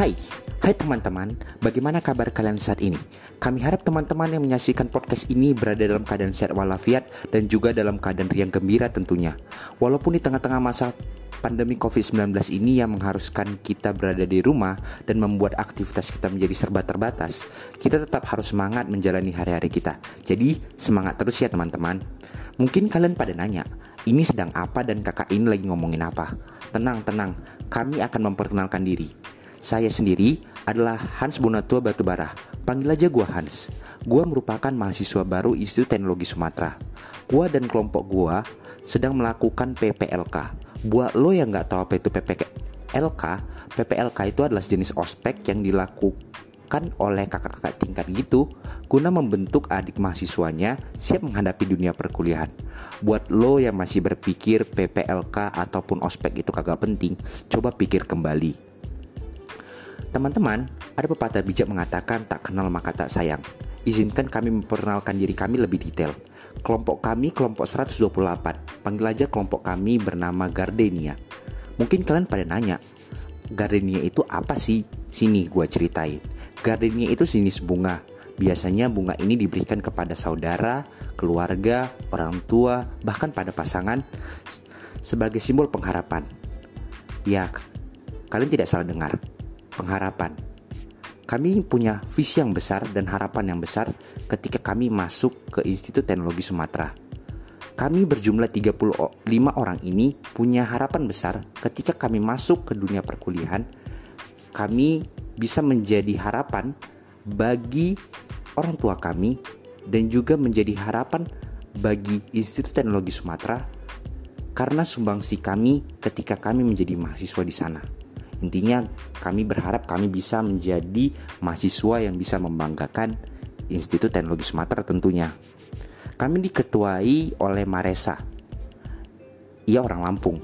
Hai, hai teman-teman, bagaimana kabar kalian saat ini? Kami harap teman-teman yang menyaksikan podcast ini berada dalam keadaan sehat walafiat dan juga dalam keadaan riang gembira tentunya. Walaupun di tengah-tengah masa pandemi COVID-19 ini yang mengharuskan kita berada di rumah dan membuat aktivitas kita menjadi serba terbatas, kita tetap harus semangat menjalani hari-hari kita. Jadi, semangat terus ya teman-teman. Mungkin kalian pada nanya, ini sedang apa dan kakak ini lagi ngomongin apa? Tenang, tenang, kami akan memperkenalkan diri. Saya sendiri adalah Hans Bonatua Batubara. Panggil aja gua Hans. Gua merupakan mahasiswa baru Institut Teknologi Sumatera. Gua dan kelompok gua sedang melakukan PPLK. Buat lo yang nggak tahu apa itu PPLK, PPLK itu adalah jenis ospek yang dilakukan oleh kakak-kakak tingkat gitu guna membentuk adik mahasiswanya siap menghadapi dunia perkuliahan. Buat lo yang masih berpikir PPLK ataupun ospek itu kagak penting, coba pikir kembali. Teman-teman, ada pepatah bijak mengatakan tak kenal maka tak sayang. Izinkan kami memperkenalkan diri kami lebih detail. Kelompok kami kelompok 128. Panggil aja kelompok kami bernama Gardenia. Mungkin kalian pada nanya, Gardenia itu apa sih? Sini gua ceritain. Gardenia itu jenis bunga. Biasanya bunga ini diberikan kepada saudara, keluarga, orang tua, bahkan pada pasangan sebagai simbol pengharapan. Ya, kalian tidak salah dengar pengharapan. Kami punya visi yang besar dan harapan yang besar ketika kami masuk ke Institut Teknologi Sumatera. Kami berjumlah 35 orang ini punya harapan besar ketika kami masuk ke dunia perkuliahan. Kami bisa menjadi harapan bagi orang tua kami dan juga menjadi harapan bagi Institut Teknologi Sumatera karena sumbangsi kami ketika kami menjadi mahasiswa di sana. Intinya kami berharap kami bisa menjadi mahasiswa yang bisa membanggakan Institut Teknologi Sumatera tentunya. Kami diketuai oleh Maresa. Ia orang Lampung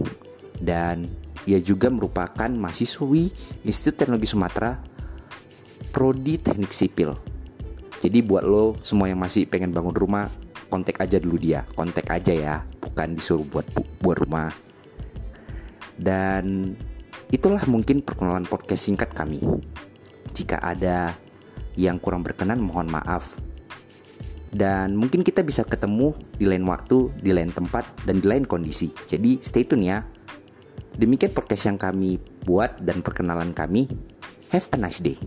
dan ia juga merupakan mahasiswi Institut Teknologi Sumatera Prodi Teknik Sipil. Jadi buat lo semua yang masih pengen bangun rumah, kontak aja dulu dia, kontak aja ya, bukan disuruh buat buat rumah. Dan Itulah mungkin perkenalan podcast singkat kami. Jika ada yang kurang berkenan, mohon maaf. Dan mungkin kita bisa ketemu di lain waktu, di lain tempat, dan di lain kondisi. Jadi stay tune ya. Demikian podcast yang kami buat dan perkenalan kami. Have a nice day.